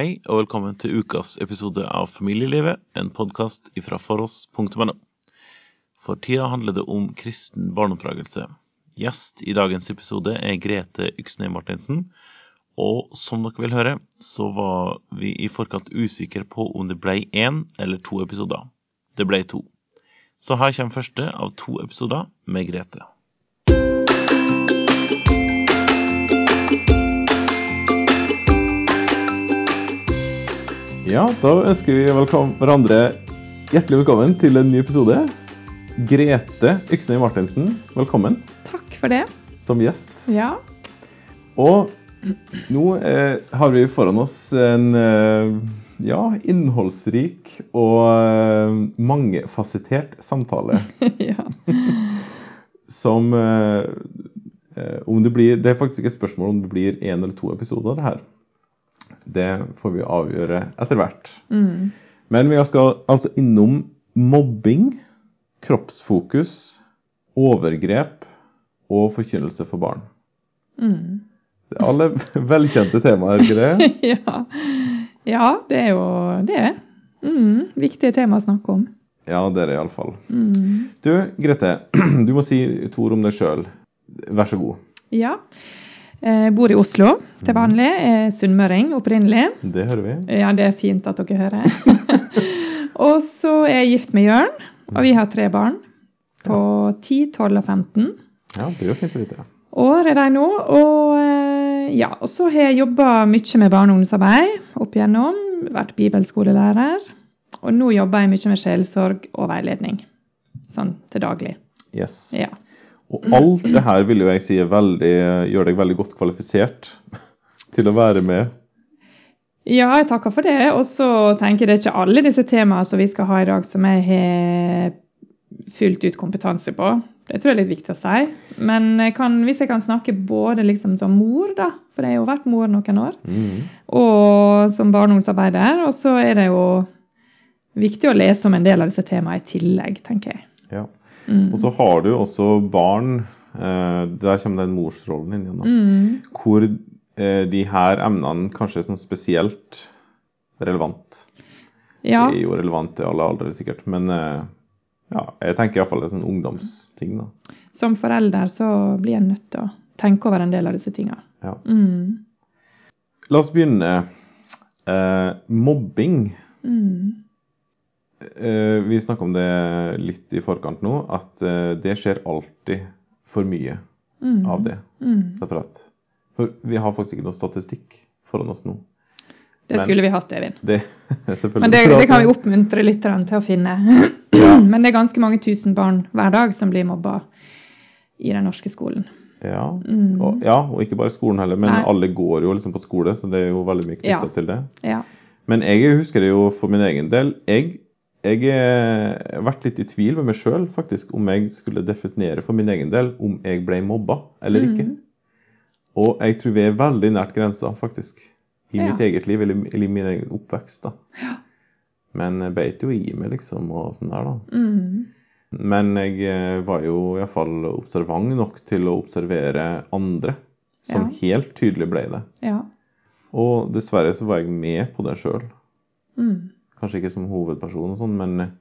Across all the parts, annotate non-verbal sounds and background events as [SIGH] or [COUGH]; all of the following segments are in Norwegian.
Hei og velkommen til ukas episode av Familielivet, en podkast ifra foross.no. For tida handler det om kristen barneoppdragelse. Gjest i dagens episode er Grete Yksne Martinsen. Og som dere vil høre, så var vi i forkant usikre på om det ble én eller to episoder. Det ble to. Så her kommer første av to episoder med Grete. Ja, da ønsker vi velkommen, hverandre hjertelig velkommen til en ny episode. Grete Yksnøy Martinsen, velkommen Takk for det. som gjest. Ja. Og nå eh, har vi foran oss en eh, ja, innholdsrik og eh, mangefasettert samtale [LAUGHS] ja. som eh, eh, om det blir Det er faktisk ikke et spørsmål om det blir én eller to episoder av det her. Det får vi avgjøre etter hvert. Mm. Men vi skal altså innom mobbing, kroppsfokus, overgrep og forkynnelse for barn. Mm. Det er alle [LAUGHS] velkjente temaer, ikke det? [LAUGHS] ja. Ja, det er jo det. Mm. Viktige tema å snakke om. Ja, det er det iallfall. Mm. Du, Grete, [CLEARS THROAT] du må si to ord om deg sjøl. Vær så god. Ja. Jeg bor i Oslo til vanlig. Jeg er sunnmøring opprinnelig. Det hører vi. Ja, det er fint at dere hører. [LAUGHS] og så er jeg gift med Jørn, og vi har tre barn på 10, 12 og 15 Ja, det er jo fint å vite. år er de nå. Og, eh, ja, og så har jeg jobba mye med barne- og ungdomsarbeid opp igjennom. Vært bibelskolelærer. Og nå jobber jeg mye med sjelesorg og veiledning. Sånn til daglig. Yes. Ja. Og alt det her vil jo jeg si veldig, gjør deg veldig godt kvalifisert til å være med. ja, jeg takker for det. Og så tenker jeg det er ikke alle disse temaene som vi skal ha i dag, som jeg har fullt ut kompetanse på. Det tror jeg er litt viktig å si. Men jeg kan, hvis jeg kan snakke både liksom som mor, da, for jeg har jo vært mor noen år, Mm. og som barne- og ungdomsarbeider. Og så er det jo viktig å lese om en del av disse temaene i tillegg, tenker jeg. Ja. Mm. Og så har du også barn. Eh, der kommer den morsrollen inn igjen. Mm. Hvor eh, de her emnene kanskje er sånn spesielt relevant. Ja. Det er jo relevant til alle aldre, sikkert. Men eh, ja, jeg tenker iallfall er sånn ungdomsting. da. Som forelder så blir en nødt til å tenke over en del av disse tinga. Ja. Mm. La oss begynne. Eh, mobbing. Mm. Eh, vi snakka om det litt i forkant nå, at eh, det skjer alltid for mye Mm. av det. Mm. rett og slett. For vi har faktisk ikke noe statistikk foran oss nå. Det Men- skulle vi hatt, Evin. [LAUGHS] Det Men det, det kan vi oppmuntre lytterne til å finne. [CLEARS THROAT] Men det er ganske mange tusen barn hver dag som blir mobba i den norske skolen. Ja. Mm. Og, ja, og ikke bare skolen heller, men Nei. alle går jo liksom på skole, så det er jo veldig mye knytta Ja. til det. Ja. Men jeg husker det jo for min egen del. Jeg jeg eh, har vært litt i tvil med meg sjøl om jeg skulle definere for min egen del om jeg ble mobba eller ikke. Mm. Og jeg tror vi er veldig nært grensa, faktisk. I Ja. mitt eget liv, eller, eller i min egen oppvekst. da. Ja. Men jeg beit jo i meg, liksom, og sånn der, da. Mm. Men jeg eh, var jo iallfall observant nok til å observere andre som Ja. helt tydelig ble det. Ja. Og dessverre så var jeg med på det sjøl. Mm. Kanskje ikke som hovedperson, og sånn, men eh,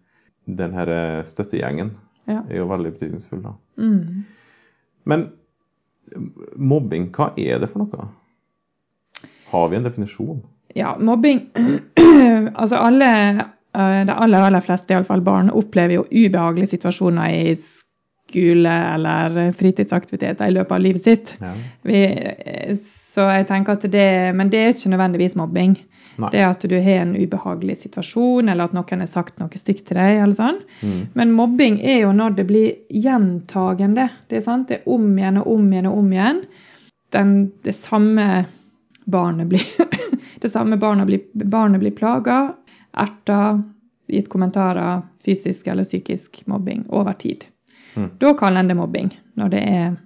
den her eh, støttegjengen Ja. er jo veldig betydningsfull. da. Mm. Men eh, mobbing, hva er det for noe? Har vi en definisjon? ja, mobbing [CLEARS THROAT] Altså alle, de aller, aller fleste, iallfall barn, opplever jo ubehagelige situasjoner i skole eller fritidsaktiviteter i løpet av livet sitt. Ja. Vi, så jeg tenker at det, Men det er ikke nødvendigvis mobbing. Nei. Det at du har en ubehagelig situasjon, eller at noen har sagt noe stygt til deg. eller sånn. Mm. Men mobbing er jo når det blir gjentagende. Det er sant? Det er om igjen og om igjen og om igjen. Den, det samme barnet blir [LAUGHS] Det samme barnet blir, barnet blir plaga, erta, gitt kommentarer, fysisk eller psykisk mobbing over tid. Mm. Da kaller en det mobbing. Når det er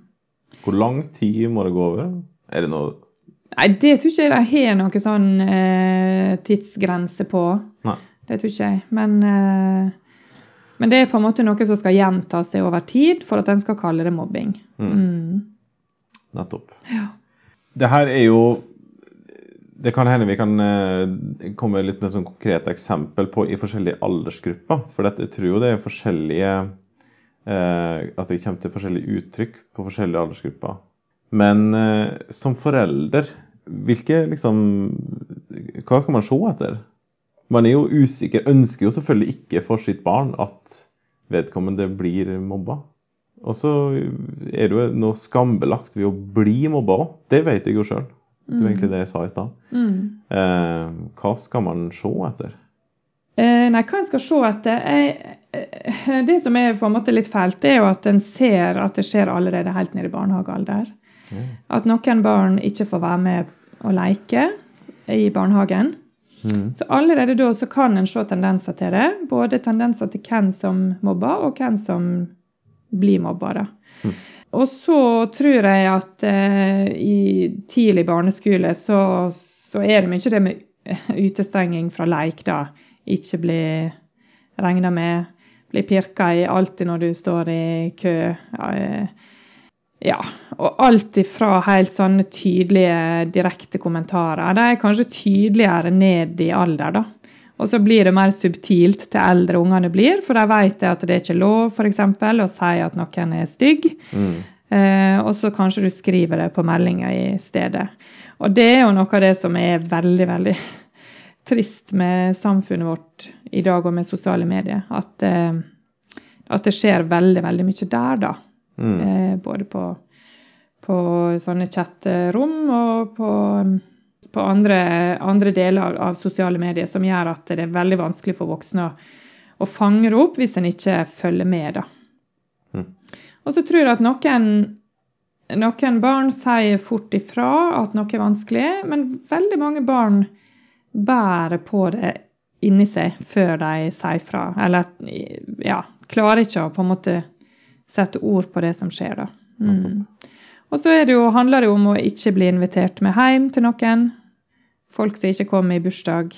Hvor lang tid må det gå over? Er det noe Nei, det tror ikke jeg de har noen sånn eh, tidsgrense på. Nei. Det tror ikke jeg. Men, eh, men det er på en måte noe som skal gjenta seg over tid for at en skal kalle det mobbing. Mm. Mm. Nettopp. Ja. Det her er jo Det kan hende vi kan eh, komme litt med sånn konkrete eksempel på i forskjellige aldersgrupper. For dette, jeg tror jo det er forskjellige eh, At det kommer til forskjellige uttrykk på forskjellige aldersgrupper. Men eh, som forelder, hvilke liksom Hva skal man se etter? Man er jo usikker, ønsker jo selvfølgelig ikke for sitt barn at vedkommende blir mobba. Og så er det jo noe skambelagt ved å bli mobba òg. Det vet jeg jo sjøl. Det var egentlig det jeg sa i stad. Mm. Eh, hva skal man se etter? Eh, nei, hva en skal se etter jeg, eh, Det som er på en måte litt fælt, det er jo at en ser at det skjer allerede helt ned i barnehagealder. Ja. At noen barn ikke får være med å leke i barnehagen. Mm. Så allerede da så kan en se tendenser til det. Både tendenser til hvem som mobber, og hvem som blir mobba. da. Mm. Og så tror jeg at eh, i tidlig barneskole så, så er det mye det med utestenging fra leik, da. Ikke bli regna med. Bli pirka i alltid når du står i kø. Eh, ja. Og alt ifra helt sånne tydelige, direkte kommentarer. De er kanskje tydeligere ned i alder, da. Og så blir det mer subtilt til eldre ungene blir, for de vet at det er ikke lov eksempel, å si at noen er stygg. Mm. Eh, og så kanskje du skriver det på meldinga i stedet. Og det er jo noe av det som er veldig, veldig [LAUGHS] trist med samfunnet vårt i dag og med sosiale medier. At, eh, at det skjer veldig, veldig mye der, da. Mm. Eh, både på, på sånne chatterom og på, på andre, andre deler av, sosiale medier som gjør at det er veldig vanskelig for voksne å, å fange det opp hvis en ikke følger med. da. Mm. Og så tror jeg at noen, noen barn sier fort ifra at noe er vanskelig, men veldig mange barn bærer på det inni seg før de sier fra. Eller ja, klarer ikke å på en måte sette ord på det som skjer, da. Mm. Og så det jo, handler det om å ikke bli invitert med hjem til noen. Folk som ikke kommer i bursdag.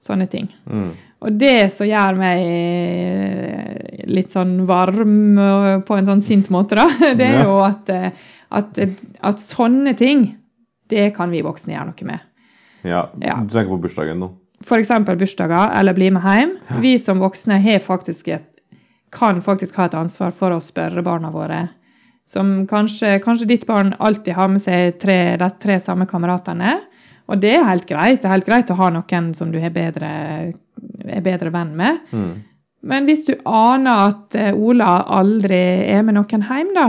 Sånne ting. Mm. Og det som gjør meg eh, litt sånn varm på en sånn sint måte, da, [LAUGHS] det er jo at, eh, at, at sånne ting, det kan vi voksne gjøre noe med. Ja. Ja. Du tenker på bursdagen nå? F.eks. bursdager eller bli med hjem. Vi som voksne har faktisk et, kan faktisk ha et ansvar for å spørre barna våre. Som kanskje, kanskje ditt barn alltid har med seg tre, de tre samme kameratene. Og det er helt greit. Det er helt greit å ha noen som du er bedre, er bedre venn med. Mm. Men hvis du aner at eh, Ola aldri er med noen hjem, da,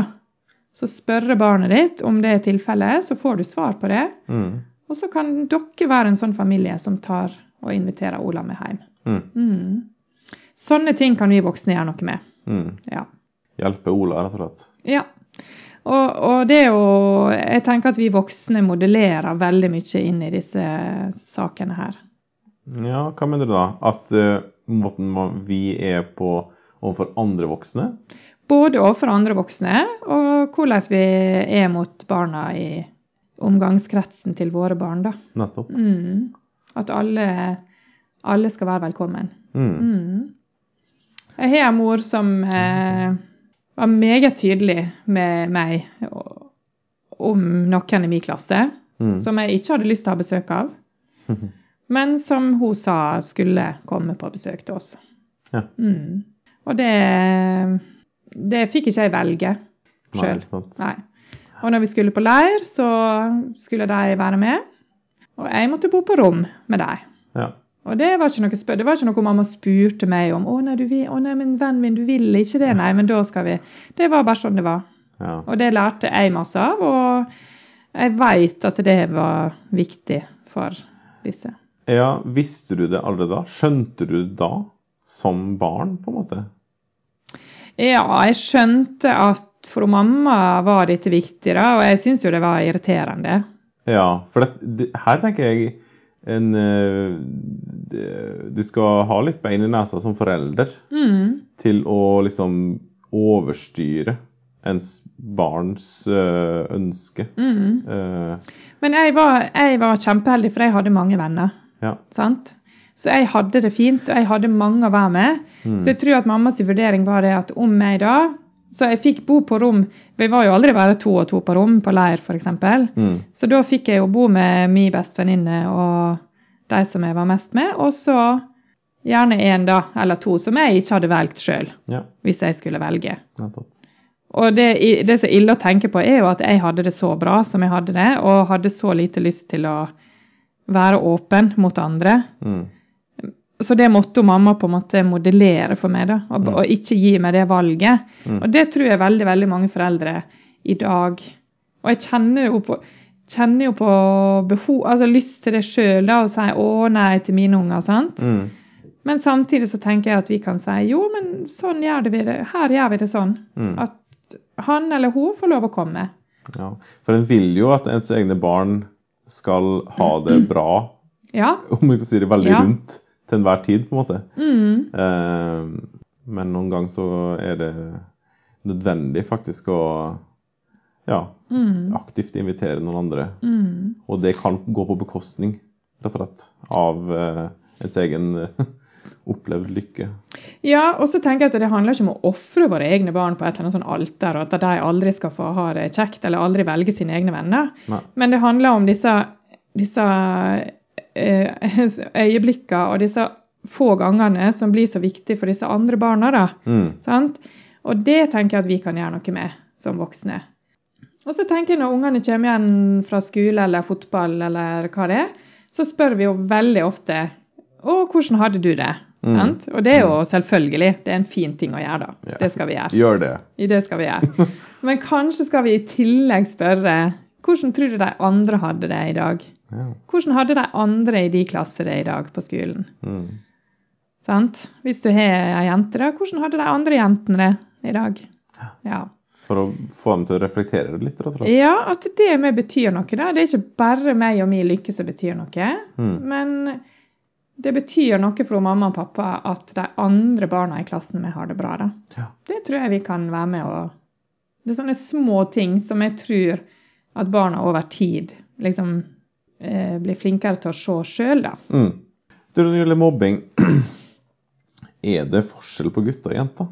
så spørre barnet ditt om det er tilfellet, så får du svar på det. Mm. Og så kan dere være en sånn familie som tar og inviterer Ola med hjem. Mm. Sånne ting kan vi voksne gjøre noe med. Mm. Ja. Hjelpe Ola, rett og slett. ja. Og, og det er jo Jeg tenker at vi voksne modellerer veldig mye inn i disse sakene her. Ja, hva mener du da? At uh, måten vi er på overfor andre voksne? Både overfor andre voksne, og hvordan vi er mot barna i omgangskretsen til våre barn. da. Nettopp. Mm. At alle, alle skal være velkommen. Mm. Mm. Jeg har en mor som eh, var meget tydelig med meg om noen i min klasse Mm. som jeg ikke hadde lyst til å ha besøk av, [LAUGHS] men som hun sa skulle komme på besøk til oss. Ja. Mm. Og det, det fikk ikke jeg velge sjøl. Nei, Og når vi skulle på leir, så skulle de være med. Og jeg måtte bo på rom med dem. Ja. Og det var ikke noe, spør det var ikke noe mamma spurte meg om. 'Å nei, du vil, å nei, men vennen min, du vil ikke det.' Nei, men da skal vi. Det var bare sånn det var. ja. Og det lærte jeg masse av, og jeg veit at det var viktig for disse. Ja, visste du det allerede da? Skjønte du det da, som barn, på en måte? Ja, jeg skjønte at for mamma var dette viktig, da, og jeg syns jo det var irriterende. Ja, for det, det, her tenker jeg en eh, Du skal ha litt bein i nesa som forelder Mm. til å liksom overstyre ens barns eh, ønske. Mm. Eh, Men jeg var, jeg var kjempeheldig, for jeg hadde mange venner. ja. sant? Så jeg hadde det fint, og jeg hadde mange å være med. Mm. Så jeg tror at mammas vurdering var det at om jeg da Så jeg fikk bo på rom Vi var jo aldri bare to og to på rom på leir, f.eks. Mm. Så da fikk jeg jo bo med min bestevenninne og de som jeg var mest med, og så gjerne én, da, eller to, som jeg ikke hadde valgt sjøl, Ja, hvis jeg skulle velge. nettopp. Og det, det som er ille å tenke på, er jo at jeg hadde det så bra som jeg hadde det, og hadde så lite lyst til å være åpen mot andre. Mm. Så det måtte mamma på en måte modellere for meg, da, og, og ikke gi meg det valget. Og det tror jeg veldig, veldig mange foreldre i dag Og jeg kjenner jo på, kjenner jo på behov, altså lyst til det sjøl, og si 'å nei' til mine unger. sant? Mm. Men samtidig så tenker jeg at vi kan si 'jo, men sånn gjør det vi det. Her gjør vi det sånn'. Mm. At han eller hun får lov å komme. Ja. For en vil jo at ens egne barn skal ha det [CLEARS THROAT] bra, Ja. om vi kan si det veldig Ja. rundt, til enhver tid, på en måte. Mm. Eh, men noen ganger så er det nødvendig faktisk å ja, Mm. aktivt invitere noen andre. Mm. Og det kan gå på bekostning, rett og slett, av eh, ens egen [LAUGHS] opplevd lykke. Ja, og så tenker jeg at det handler ikke om å ofre våre egne barn på et eller annet sånn alter, og at de aldri skal få ha det kjekt eller aldri velge sine egne venner. Nei. Men det handler om disse, disse [LAUGHS] øyeblikkene og disse få gangene som blir så viktige for disse andre barna. da. Mm. Sant? Og det tenker jeg at vi kan gjøre noe med som voksne. Og så tenker jeg når ungene kommer igjen fra skole eller fotball eller hva det er, så spør vi jo veldig ofte å, hvordan hadde du det? Mm. Sant? Og det er jo selvfølgelig. Det er en fin ting å gjøre, da. Ja. Det skal vi gjøre. Gjør det. I det skal vi gjøre. [LAUGHS] Men kanskje skal vi i tillegg spørre hvordan tror du de andre hadde det i dag? Ja. Hvordan hadde de andre i de klasser det i dag på skolen? Mm. Sant? Hvis du har ei jente, da, hvordan hadde de andre jentene det i dag? Ja. For å få dem til å reflektere det litt, rett og slett. ja, at det med betyr noe, da. Det er ikke bare meg og min lykke som betyr noe. Mm. Men det betyr noe for mamma og pappa at de andre barna i klassen min har det bra. da. Ja. Det tror jeg vi kan være med og Det er sånne små ting som jeg tror at barna over tid liksom eh, blir flinkere til å se sjøl, da. Mm. Du, Når det gjelder mobbing, [CLEARS THROAT] er det forskjell på gutter og jenter?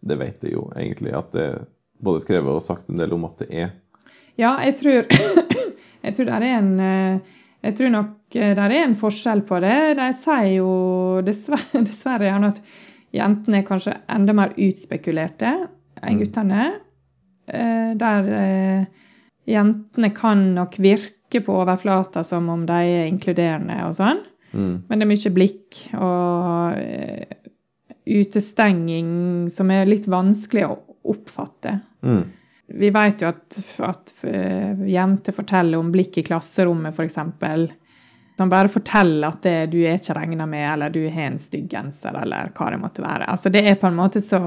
Det vet jeg jo egentlig at det er både skrevet og sagt en del om at det er. Ja, jeg tror, [CLEARS THROAT] jeg tror det er en eh, jeg tror nok eh, det er en forskjell på det. De sier jo dessverre, [LAUGHS] dessverre gjerne at jentene er kanskje enda mer utspekulerte enn Mm. guttene. Eh, Der jentene kan nok virke på overflata som om de er inkluderende og sånn. Mm. Men det er mye blikk og eh, utestenging som er litt vanskelig å oppfatte. Mm. Vi vet jo at, at eh, jenter forteller om blikk i klasserommet, f.eks. Som bare forteller at det, du er ikke regna med, eller du har en stygg genser, eller hva det måtte være. Altså Det er på en måte så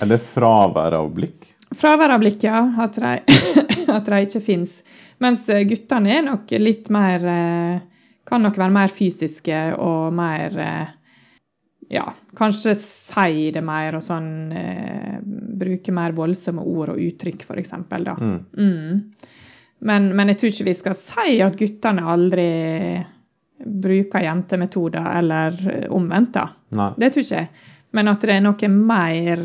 Eller fravær av blikk. Fravær av blikk, ja. At de, [LAUGHS] [LAUGHS] at de ikke fins. Mens eh, guttene er nok litt mer eh, Kan nok være mer fysiske og mer eh, Ja, kanskje si det mer og sånn Bruke mer voldsomme ord og uttrykk, f.eks. da. Mm. Mm. Men, men jeg tror ikke vi skal si at guttene aldri bruker jentemetoder, eller omvendt, da. Nei. Det tror ikke jeg. Men at det er noe mer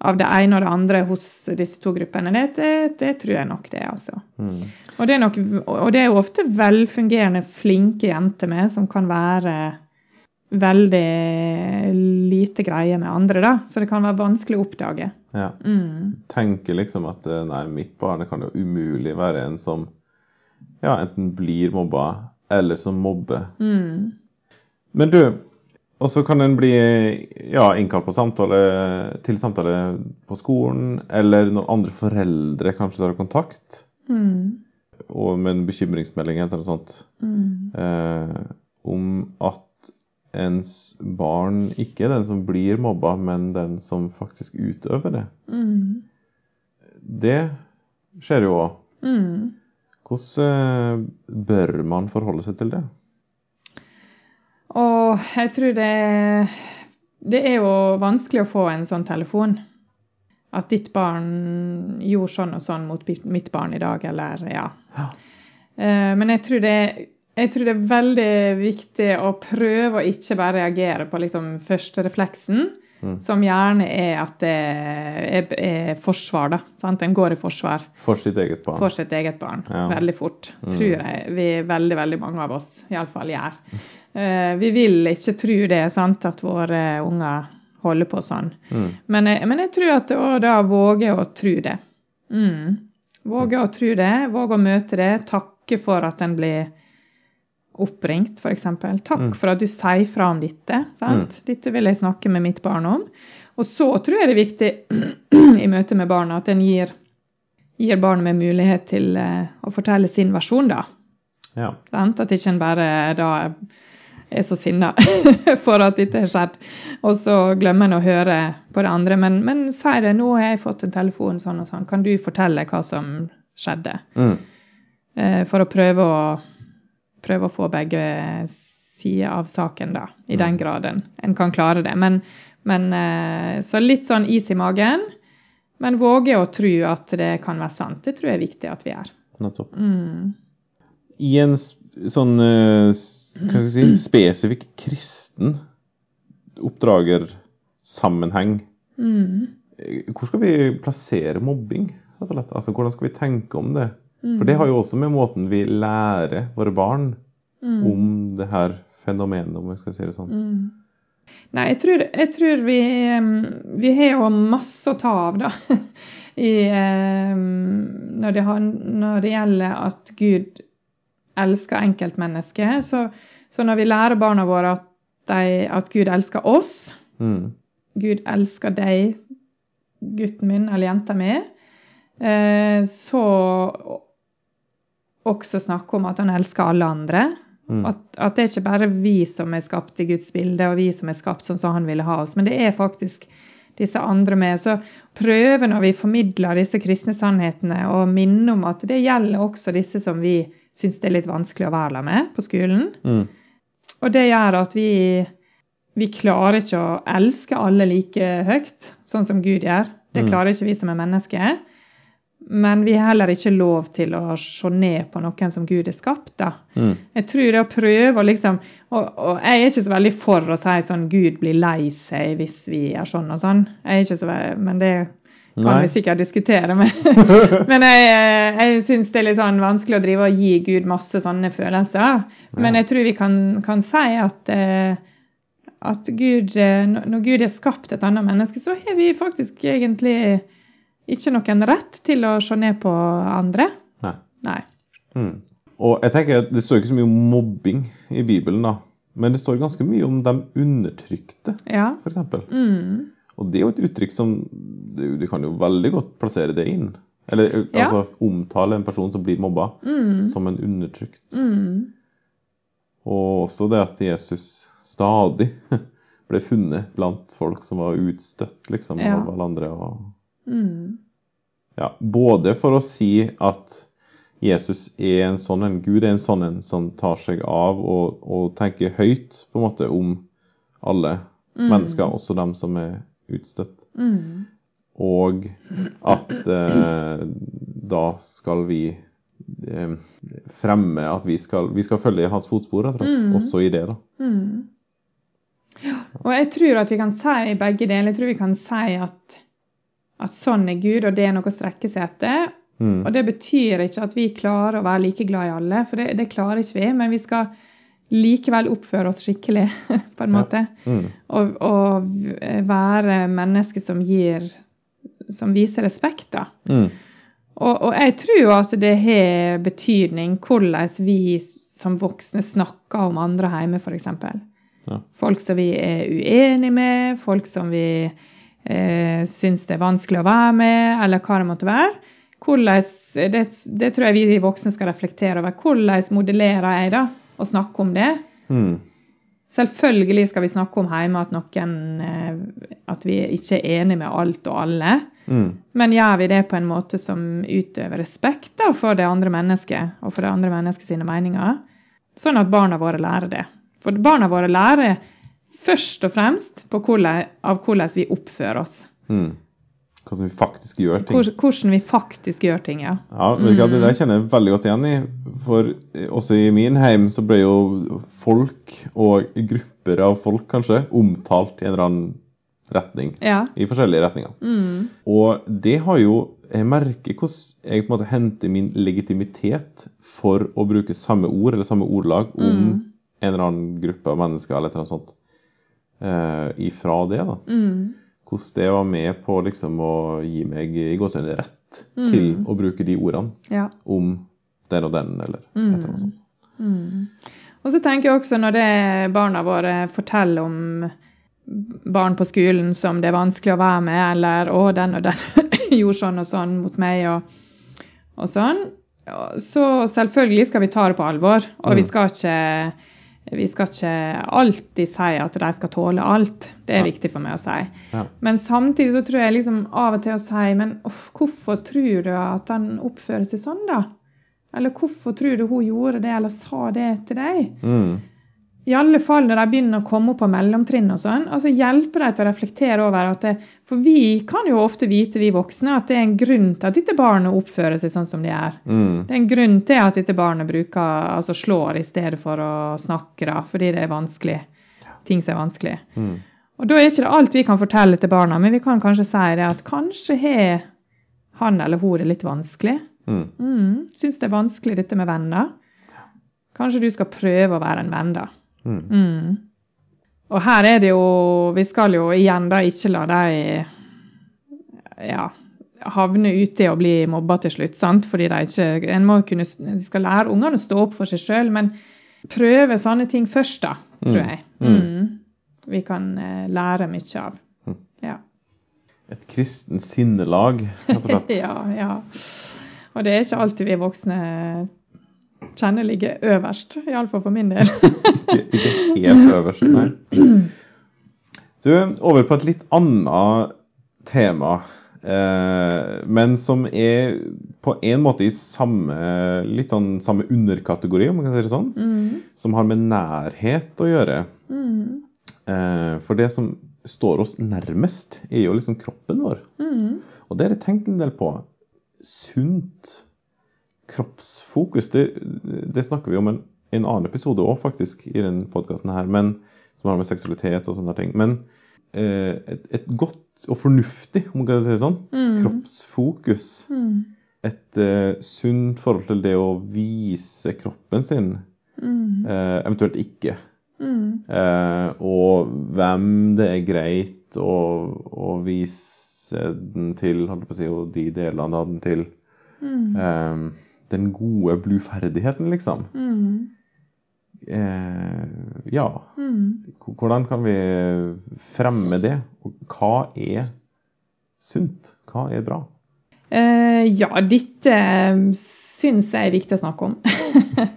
av det ene og det andre hos disse to gruppene, det, det, det tror jeg nok det altså. Mm. Og det, er nok, og det er jo ofte velfungerende, flinke jenter med, som kan være veldig lite greie med andre, da. Så det kan være vanskelig å oppdage. Ja. Mm. Tenker liksom at eh, nei, mitt barn kan jo umulig være en som ja, enten blir mobba, eller som mobber. Mm. Men du, og så kan en bli ja, innkalt på samtale, til samtale på skolen, eller når andre foreldre kanskje tar kontakt, Mm. og med en bekymringsmelding eller noe sånt, Mm. eh, om at ens barn ikke er den som blir mobba, men den som faktisk utøver det. Mm. Det skjer jo òg. Mm. Hvordan eh, bør man forholde seg til det? Og jeg tror det Det er jo vanskelig å få en sånn telefon. At ditt barn gjorde sånn og sånn mot mitt- mitt barn i dag, eller ja. Ja. Eh, Men jeg tror, det, jeg tror det er veldig viktig å prøve å ikke bare reagere på liksom første refleksen, som gjerne er at det er, er forsvar, da. Sant? En går i forsvar For sitt eget barn. for sitt eget barn Ja. veldig fort. Tror jeg vi veldig, veldig mange av oss iallfall gjør. Uh, vi vil ikke tro det, sant, at våre unger holder på sånn. Mm. Men, men jeg tror at å da våge å tro det. Mm. Våge å tro det, våge å møte det, takke for at en blir oppringt, f.eks. Takk Mm. for at du sier fra om dette. Sant? Dette vil jeg snakke med mitt barn om. Og så tror jeg det er viktig [CLEARS THROAT] i møte med barna at en gir, gir barnet med mulighet til eh, å fortelle sin versjon, da. Ja. Sant? At ikke en bare da er så sinna [LAUGHS] for at dette har skjedd, og så glemmer en å høre på det andre. Men, men si det, nå har jeg fått en telefon sånn og sånn, kan du fortelle hva som skjedde? Mm. Eh, for å prøve å, prøve å få begge sider av saken, da, i den graden en kan klare det. Men, men eh, så litt sånn is i magen, men våge å tro at det kan være sant. Det tror jeg er viktig at vi gjør. Nettopp. Mm. I en sånn eh, hva skal jeg si, [CLEARS THROAT] spesifikk kristen oppdragersammenheng, Mm. eh, hvor skal vi plassere mobbing? Altså, Hvordan skal vi tenke om det? Mm. For det har jo også med måten vi lærer våre barn Mm. om det her fenomenet, om jeg skal si det sånn. Mm. Nei, jeg tror, jeg tror vi, vi har jo masse å ta av, da. [LAUGHS] I, når, det har, når det gjelder at Gud elsker enkeltmennesket. Så, så når vi lærer barna våre at, de, at Gud elsker oss, Mm. Gud elsker deg, gutten min eller jenta mi, eh, så også snakke om at han elsker alle andre. Mm. At, at det er ikke bare vi som er skapt i Guds bilde, og vi som er skapt sånn som han ville ha oss, men det er faktisk disse andre med. Så prøve når vi formidler disse kristne sannhetene, og minne om at det gjelder også disse som vi syns det er litt vanskelig å være med på skolen. Mm. Og det gjør at vi, vi klarer ikke å elske alle like høyt, sånn som Gud gjør. Det Mm. klarer ikke vi som er mennesker. Men vi har heller ikke lov til å se ned på noen som Gud har skapt. da. Mm. Jeg tror det å prøve å liksom og, og jeg er ikke så veldig for å si sånn Gud blir lei seg hvis vi gjør sånn og sånn. Jeg er ikke så veldig, Men det kan Nei. vi sikkert diskutere. Men, [LAUGHS] men jeg, jeg syns det er litt sånn vanskelig å drive og gi Gud masse sånne følelser. Men jeg tror vi kan, kan si at eh, at Gud, eh, når Gud har skapt et annet menneske, så har vi faktisk egentlig ikke noen rett til å se ned på andre. Nei. Nei. Mm. Og jeg tenker at Det står ikke så mye om mobbing i Bibelen, da. Men det står ganske mye om de undertrykte, Ja. f.eks. Mm. Og det er jo et uttrykk som Du, kan jo veldig godt plassere det inn. Eller Ja. altså omtale en person som blir mobba, Mm. som en undertrykt. Mm. Og også det at Jesus stadig [LAUGHS] ble funnet blant folk som var utstøtt liksom, Ja. av alle andre. Og, Mm. ja, både for å si at Jesus er en sånn en, Gud er en sånn en som tar seg av og, og tenker høyt på en måte om alle mennesker, også dem som er utstøtt. Mm. Og at eh, da skal vi eh, fremme at vi skal, vi skal følge i hans fotspor, rett og slett. Mm. Også i det, da. Mm. Og jeg tror at vi kan si begge deler. Jeg tror vi kan si at, at sånn er Gud, og det er noe å strekke seg etter. Mm. Og det betyr ikke at vi klarer å være like glad i alle, for det, det klarer ikke vi. Men vi skal likevel oppføre oss skikkelig, [LAUGHS] på en Ja. måte. Mm. Og, og være mennesker som gir Som viser respekt, da. Mm. Og, og jeg tror jo at det har betydning hvordan vi som voksne snakker om andre hjemme, f.eks. Ja. Folk som vi er uenige med, folk som vi eh, syns det er vanskelig å være med, eller hva det måtte være. Hvordan, det, det tror jeg vi voksne skal reflektere over. Hvordan modellerer jeg da, å snakke om det? Mm. Selvfølgelig skal vi snakke om hjemme at noen eh, At vi ikke er enige med alt og alle. Mm. Men gjør vi det på en måte som utøver respekt da, for det andre mennesket og for det andre menneskets meninger? Sånn at barna våre lærer det. For barna våre lærer først og fremst på hvordan, av hvordan vi oppfører oss. Mm. Hvordan vi faktisk gjør ting. Hvordan, vi faktisk gjør ting, ja. Ja, Det der kjenner jeg veldig godt igjen i. For også i min heim så ble jo folk, og grupper av folk kanskje, omtalt i en eller annen retning. Ja. I forskjellige retninger. Mm. Og det har jo Jeg merker hvordan jeg på en måte henter min legitimitet for å bruke samme ord eller samme ordlag om Mm. en eller annen gruppe av mennesker eller noe sånt eh, ifra det. da. Mm. Hvordan det var med på liksom å gi meg i gåsehudet rett Mm. til å bruke de ordene ja. om den og den, eller et eller annet sånt. Mm. Og så tenker jeg også når det barna våre forteller om barn på skolen som det er vanskelig å være med, eller 'å, den og den [LAUGHS] gjorde sånn og sånn mot meg', og, og sånn, så selvfølgelig skal vi ta det på alvor. Og vi Mm. skal ikke vi skal ikke alltid si at de skal tåle alt. Det er Ja. viktig for meg å si. Ja. Men samtidig så tror jeg liksom av og til å si Men off, hvorfor tror du at han oppfører seg sånn, da? Eller hvorfor tror du hun gjorde det, eller sa det til deg? Mm. I alle fall når de begynner å komme opp på mellomtrinn og sånn. altså Hjelpe dem til å reflektere over at det, For vi kan jo ofte vite, vi voksne, at det er en grunn til at dette barnet oppfører seg sånn som de er. Mm. Det er en grunn til at dette barnet bruker, altså slår i stedet for å snakke, da, fordi det er vanskelig. Ting som er vanskelig. Mm. Og da er ikke det alt vi kan fortelle til barna, men vi kan kanskje si det at kanskje har han eller hun det litt vanskelig. Mm. Mm, Syns det er vanskelig dette med venner. Kanskje du skal prøve å være en venn, da. Mm. Mm. Og her er det jo Vi skal jo igjen da ikke la de ja, havne ute i å bli mobba til slutt, sant? Fordi de ikke En må kunne De skal lære ungene å stå opp for seg sjøl, men prøve sånne ting først, da, tror Mm. jeg. Mm. Mm. Vi kan eh, lære mye av. Ja. Et kristent sinnelag, rett og slett. [LAUGHS] ja, ja. Og det er ikke alltid vi voksne kjenner ligger øverst, iallfall for min del. [LAUGHS] ikke, ikke helt øverst, nei. [CLEARS THROAT] Du, over på et litt annet tema, eh, men som er på en måte i samme, litt sånn samme underkategori, om man kan si det sånn, Mm. som har med nærhet å gjøre. Mm. Eh, for det som står oss nærmest, er jo liksom kroppen vår. Mm. Og det har jeg tenkt en del på. Sunt kroppsfokus, det, det snakker vi om en, en annen episode òg, faktisk, i denne podkasten her, men, som har med seksualitet og sånne ting. Men eh, et, et godt og fornuftig, om man kan si det sånn, Mm. kroppsfokus. Mm. Et eh, sunt forhold til det å vise kroppen sin, Mm. eh, eventuelt ikke. Mm. Eh, og hvem det er greit å, å vise den til, holdt jeg på å si, og de delene av den til. Mm. Eh, den gode bluferdigheten, liksom. Mm. Eh, ja, Mm. Hvordan kan vi fremme det? Og hva er sunt? Hva er bra? Eh, ja, dette syns jeg er viktig å snakke om.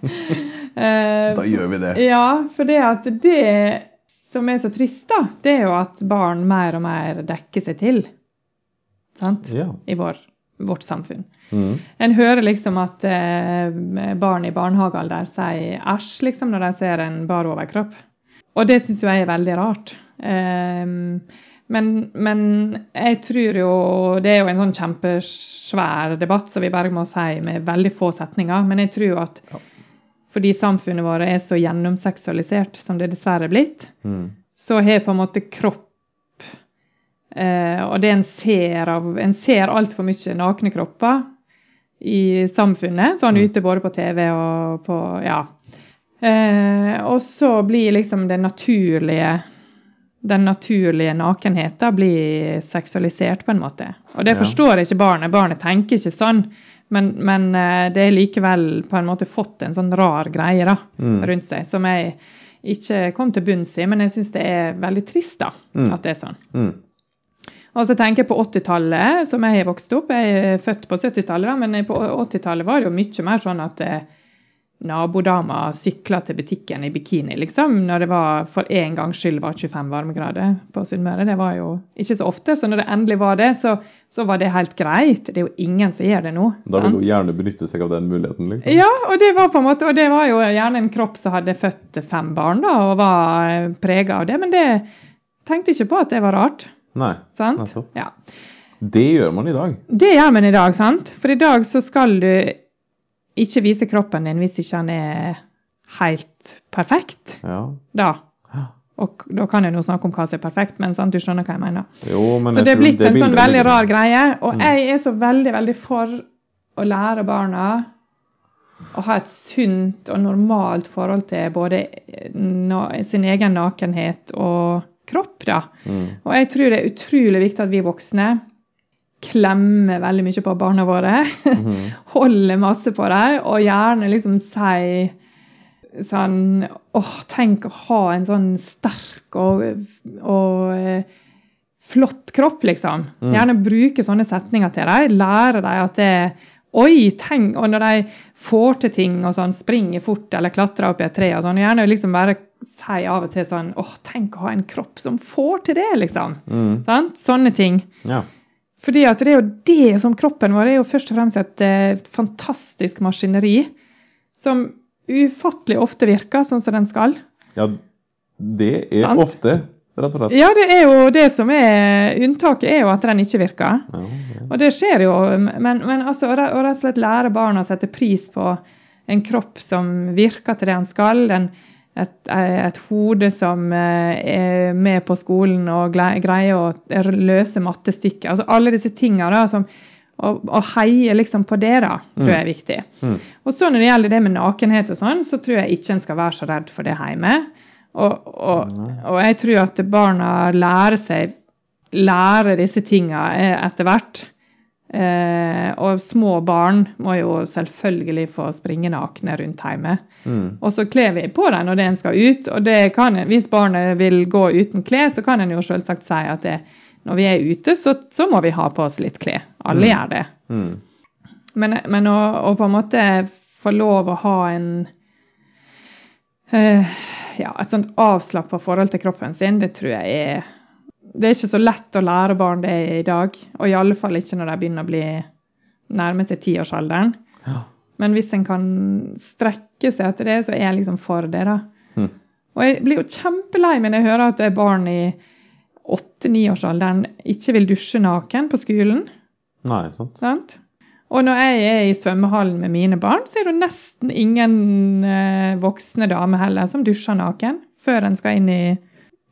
[LAUGHS] da gjør vi det. Ja, for det at det som er så trist, da, det er jo at barn mer og mer dekker seg til. Sant? Ja. I vår, vårt samfunn. Mm. En hører liksom at eh, barn i barnehagealder sier æsj liksom, når de ser en bar overkropp. Og det syns jo jeg er veldig rart. Eh, men, men jeg tror jo Det er jo en sånn kjempesvær debatt, som vi bare må si med veldig få setninger. Men jeg tror jo at Ja. fordi samfunnet vårt er så gjennomseksualisert som det dessverre er blitt, Mm. så har på en måte kropp Og det en ser av En ser altfor mye nakne kropper i samfunnet, sånn ute både på TV og på Ja. Eh, og så blir liksom det naturlige den naturlige nakenheten blir seksualisert på en måte. Og det forstår ikke barnet. Barnet tenker ikke sånn. Men, men eh, det er likevel på en måte fått en sånn rar greie da, Mm. rundt seg, som jeg ikke kom til bunns i, men jeg syns det er veldig trist da, Mm. at det er sånn. Mm. Og så tenker jeg på 80-tallet, som jeg har vokst opp. Jeg er født på 70-tallet, men på 80-tallet var det jo mye mer sånn at eh, nabodama sykla til butikken i bikini, liksom, når det var for en gangs skyld var 25 varmegrader på Sunnmøre. Det var jo ikke så ofte, så når det endelig var det, så, så var det helt greit. Det er jo ingen som gjør det nå. Da vil hun gjerne benytte seg av den muligheten, liksom. Ja, og det var på en måte, og det var jo gjerne en kropp som hadde født fem barn da, og var prega av det, men det tenkte ikke på at det var rart. Nei. sant? Nettopp. Ja. Det gjør man i dag. Det gjør man i dag, sant? For i dag så skal du ikke vise kroppen din hvis ikke den er helt perfekt. Ja. Da. Og da kan jeg nå snakke om hva som er perfekt, men sant, du skjønner hva jeg mener. Jo, men Så det er blitt blitt en sånn veldig rar greie. Og Mm. jeg er så veldig, veldig for å lære barna å ha et sunt og normalt forhold til både sin egen nakenhet og kropp. da. Mm. Og jeg tror det er utrolig viktig at vi voksne klemmer veldig mye på barna våre. Mm. [LAUGHS] Holder masse på dem, og gjerne liksom si sånn Åh, tenk å ha en sånn sterk og, og eh, flott kropp, liksom. Mm. Gjerne bruke sånne setninger til dem. Lære dem at det Oi, tenk Og når de får til ting og sånn, springer fort eller klatrer opp i et tre og sånn, gjerne liksom bare si av og til sånn Åh, tenk å ha en kropp som får til det, liksom. Mm. Sånne ting. Ja. Fordi at det er jo det som kroppen vår er jo først og fremst et eh, fantastisk maskineri som ufattelig ofte virker sånn som den skal. ja, det er Sant? ofte, rett og slett. Ja, det er jo det som er Unntaket er jo at den ikke virker. Ja, ja. Og det skjer jo. Men, men altså, å rett og slett lære barna å sette pris på en kropp som virker til det han skal. En, et, et hode som eh, er med på skolen og greier å løse mattestykker. Altså alle disse tinga som å, heie liksom på det, da, tror jeg er viktig. Mm. Og så når det gjelder det med nakenhet og sånn, så tror jeg ikke en skal være så redd for det hjemme. Og, og, og jeg tror at barna lærer seg lærer disse tinga eh, etter hvert. Eh, og små barn må jo selvfølgelig få springe nakne rundt hjemme. Mm. Og så kler vi på dem når en skal ut. Og det kan, hvis barnet vil gå uten klær, så kan en jo selvsagt si at det, når vi er ute, så, så må vi ha på oss litt klær. Alle gjør det. Mm. Men, men å, å på en måte få lov å ha en eh, ja, et sånt avslappa forhold til kroppen sin, det tror jeg er Det er ikke så lett å lære barn det i dag. Og i alle fall ikke når de begynner å bli nærme til tiårsalderen. Ja. Men hvis en kan strekke seg etter det, så er jeg liksom for det, da. Hm. Og jeg blir jo kjempelei meg når jeg hører at det er barn i åtte-niårsalderen ikke vil dusje naken på skolen. Nei, sant. Sant? Og når jeg er i svømmehallen med mine barn, så er det nesten ingen eh, voksne damer heller som dusjer naken før en skal inn i,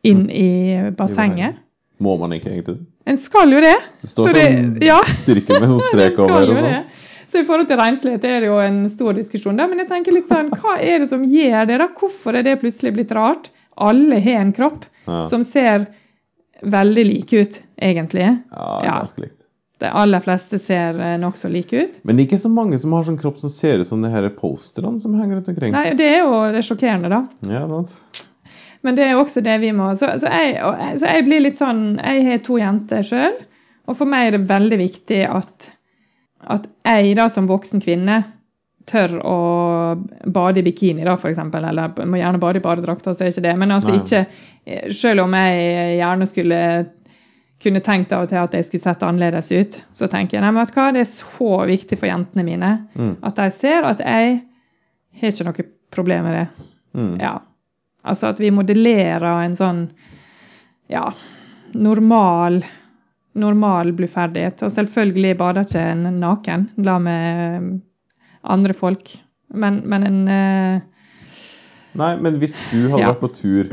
inn i bassenget. Må man ikke egentlig? En skal jo det. Det står Så det- sånn [LAUGHS] ja. sirkel med sånn strek [LAUGHS] over og sånn. Så i forhold til renslighet er det jo en stor diskusjon. da, Men jeg tenker litt sånn, hva er det som gjør det? da? Hvorfor er det plutselig blitt rart? Alle har en kropp Ja. som ser veldig like ut, egentlig. Ja, Ja. ganske likt. De aller fleste ser eh, nokså like ut. Men det er ikke så mange som har sånn kropp som ser ut som de her posterne som henger rundt omkring. Nei, Det er jo det er sjokkerende, da. Ja, sant. Men det er jo også det vi må Så, så, jeg, jeg- så jeg blir litt sånn Jeg har to jenter sjøl, og for meg er det veldig viktig at, at jeg da som voksen kvinne tør å bade i bikini, da, f.eks. Eller må gjerne bade i badedrakt, så er ikke det. Men altså Nei. ikke Selv om jeg gjerne skulle kunne tenkt av og til at jeg skulle sett annerledes ut, så tenker jeg nei, hva, det er så viktig for jentene mine Mm. at de ser at jeg har ikke noe problem med det. Mm. Ja. Altså at vi modellerer en sånn ja, normal normal bluferdighet. Og selvfølgelig bader ikke en naken la med andre folk. Men, men en uh, Nei, men hvis du hadde Ja. vært på tur,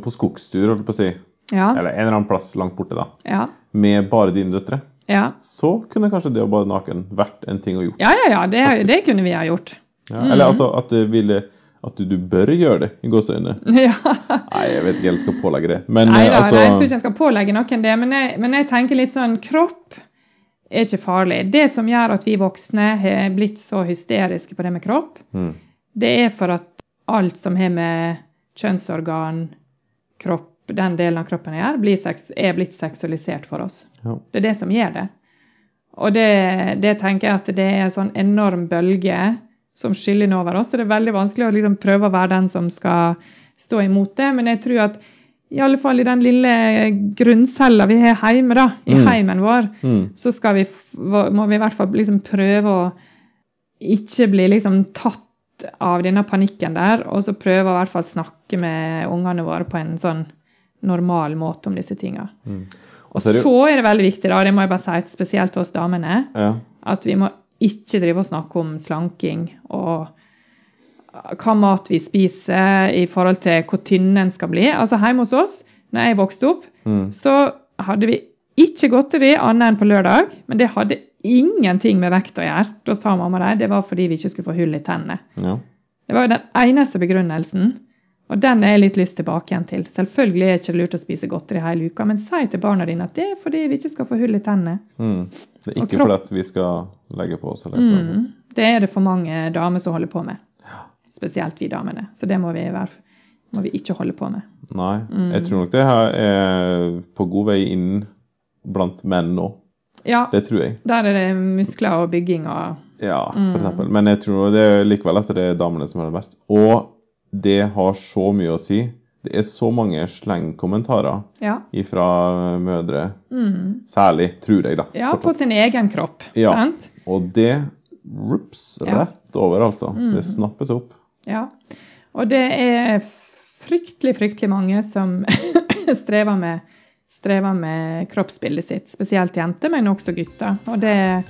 på skogstur, holdt jeg på å si, ja, eller en eller annen plass langt borte, da, ja, med bare dine døtre, ja. så kunne kanskje det å bade naken vært en ting å gjøre. Ja, ja, ja, det, det kunne vi ha gjort. Ja, Eller altså at det ville at du, du bør gjøre det, i gåseøyne. [LAUGHS] Ja. Nei, jeg vet ikke, jeg skal pålegge det. Men Nei eh, da, altså jeg tror ikke jeg skal pålegge noen det, men jeg, men jeg tenker litt sånn Kropp er ikke farlig. Det som gjør at vi voksne har blitt så hysteriske på det med kropp, mm, det er for at alt som har med kjønnsorgan, kropp, den delen av kroppen jeg er, blir sex, er blitt seksualisert for oss. ja. Det er det som gjør det. Og det, det tenker jeg at det er en sånn enorm bølge som skyller inn over oss. Så det er veldig vanskelig å liksom prøve å være den som skal stå imot det. Men jeg tror at i alle fall i den lille grunncella vi har hjemme, da, i Mm. heimen vår, Mm, så vi, må vi i hvert fall liksom prøve å ikke bli liksom tatt av denne panikken der, og så prøve å i hvert fall snakke med ungene våre på en sånn normal måte om disse tinga. mm. Og så er det jo- så er det veldig viktig, da, det må jeg bare si, spesielt til oss damene, ja. at vi må ikke drive og snakke om slanking og hva mat vi spiser i forhold til hvor tynn en skal bli. Altså Hjemme hos oss, når jeg vokste opp, Mm. så hadde vi ikke godteri annet enn på lørdag. Men det hadde ingenting med vekt å gjøre. Da sa mamma det. Det var fordi vi ikke skulle få hull i tennene. Ja. Det var jo den eneste begrunnelsen. Og den er jeg litt lyst tilbake igjen til. Selvfølgelig er det ikke lurt å spise godteri hele uka, men si til barna dine at det er fordi vi ikke skal få hull i tennene. Mm. Det er ikke kropp- fordi vi skal legge på oss. Eller noe Mm. sånt. Det er det for mange damer som holder på med. Spesielt vi damene. Så det må vi, være, må vi ikke holde på med. Nei. Mm. Jeg tror nok det her er på god vei inn blant menn nå. Ja, Det tror jeg. der er det muskler og bygging og Ja, Mm. for eksempel. Men jeg tror det er likevel at det er damene som er det mest. Og det har så mye å si. Det er så mange slengkommentarer Ja. fra mødre, Mm. særlig, tror jeg, da. Ja, på sin egen kropp. Ja. Sant? Og det rups rett over, altså. Mm. Det snappes opp. Ja. Og det er fryktelig, fryktelig mange som [LAUGHS] strever med, strever med kroppsbildet sitt. Spesielt jenter, men også gutter. Og det,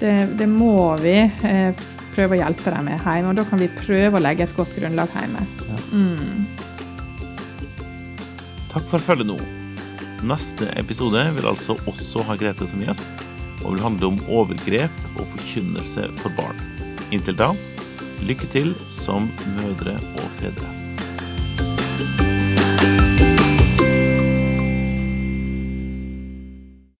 det, det må vi eh, prøve å hjelpe dem med hjemme. Og da kan vi prøve å legge et godt grunnlag hjemme. Mm. Takk for følget nå. Neste episode vil altså også ha Grete som gjest, og vil handle om overgrep og forkynnelse for barn. Inntil da, lykke til som mødre og fedre.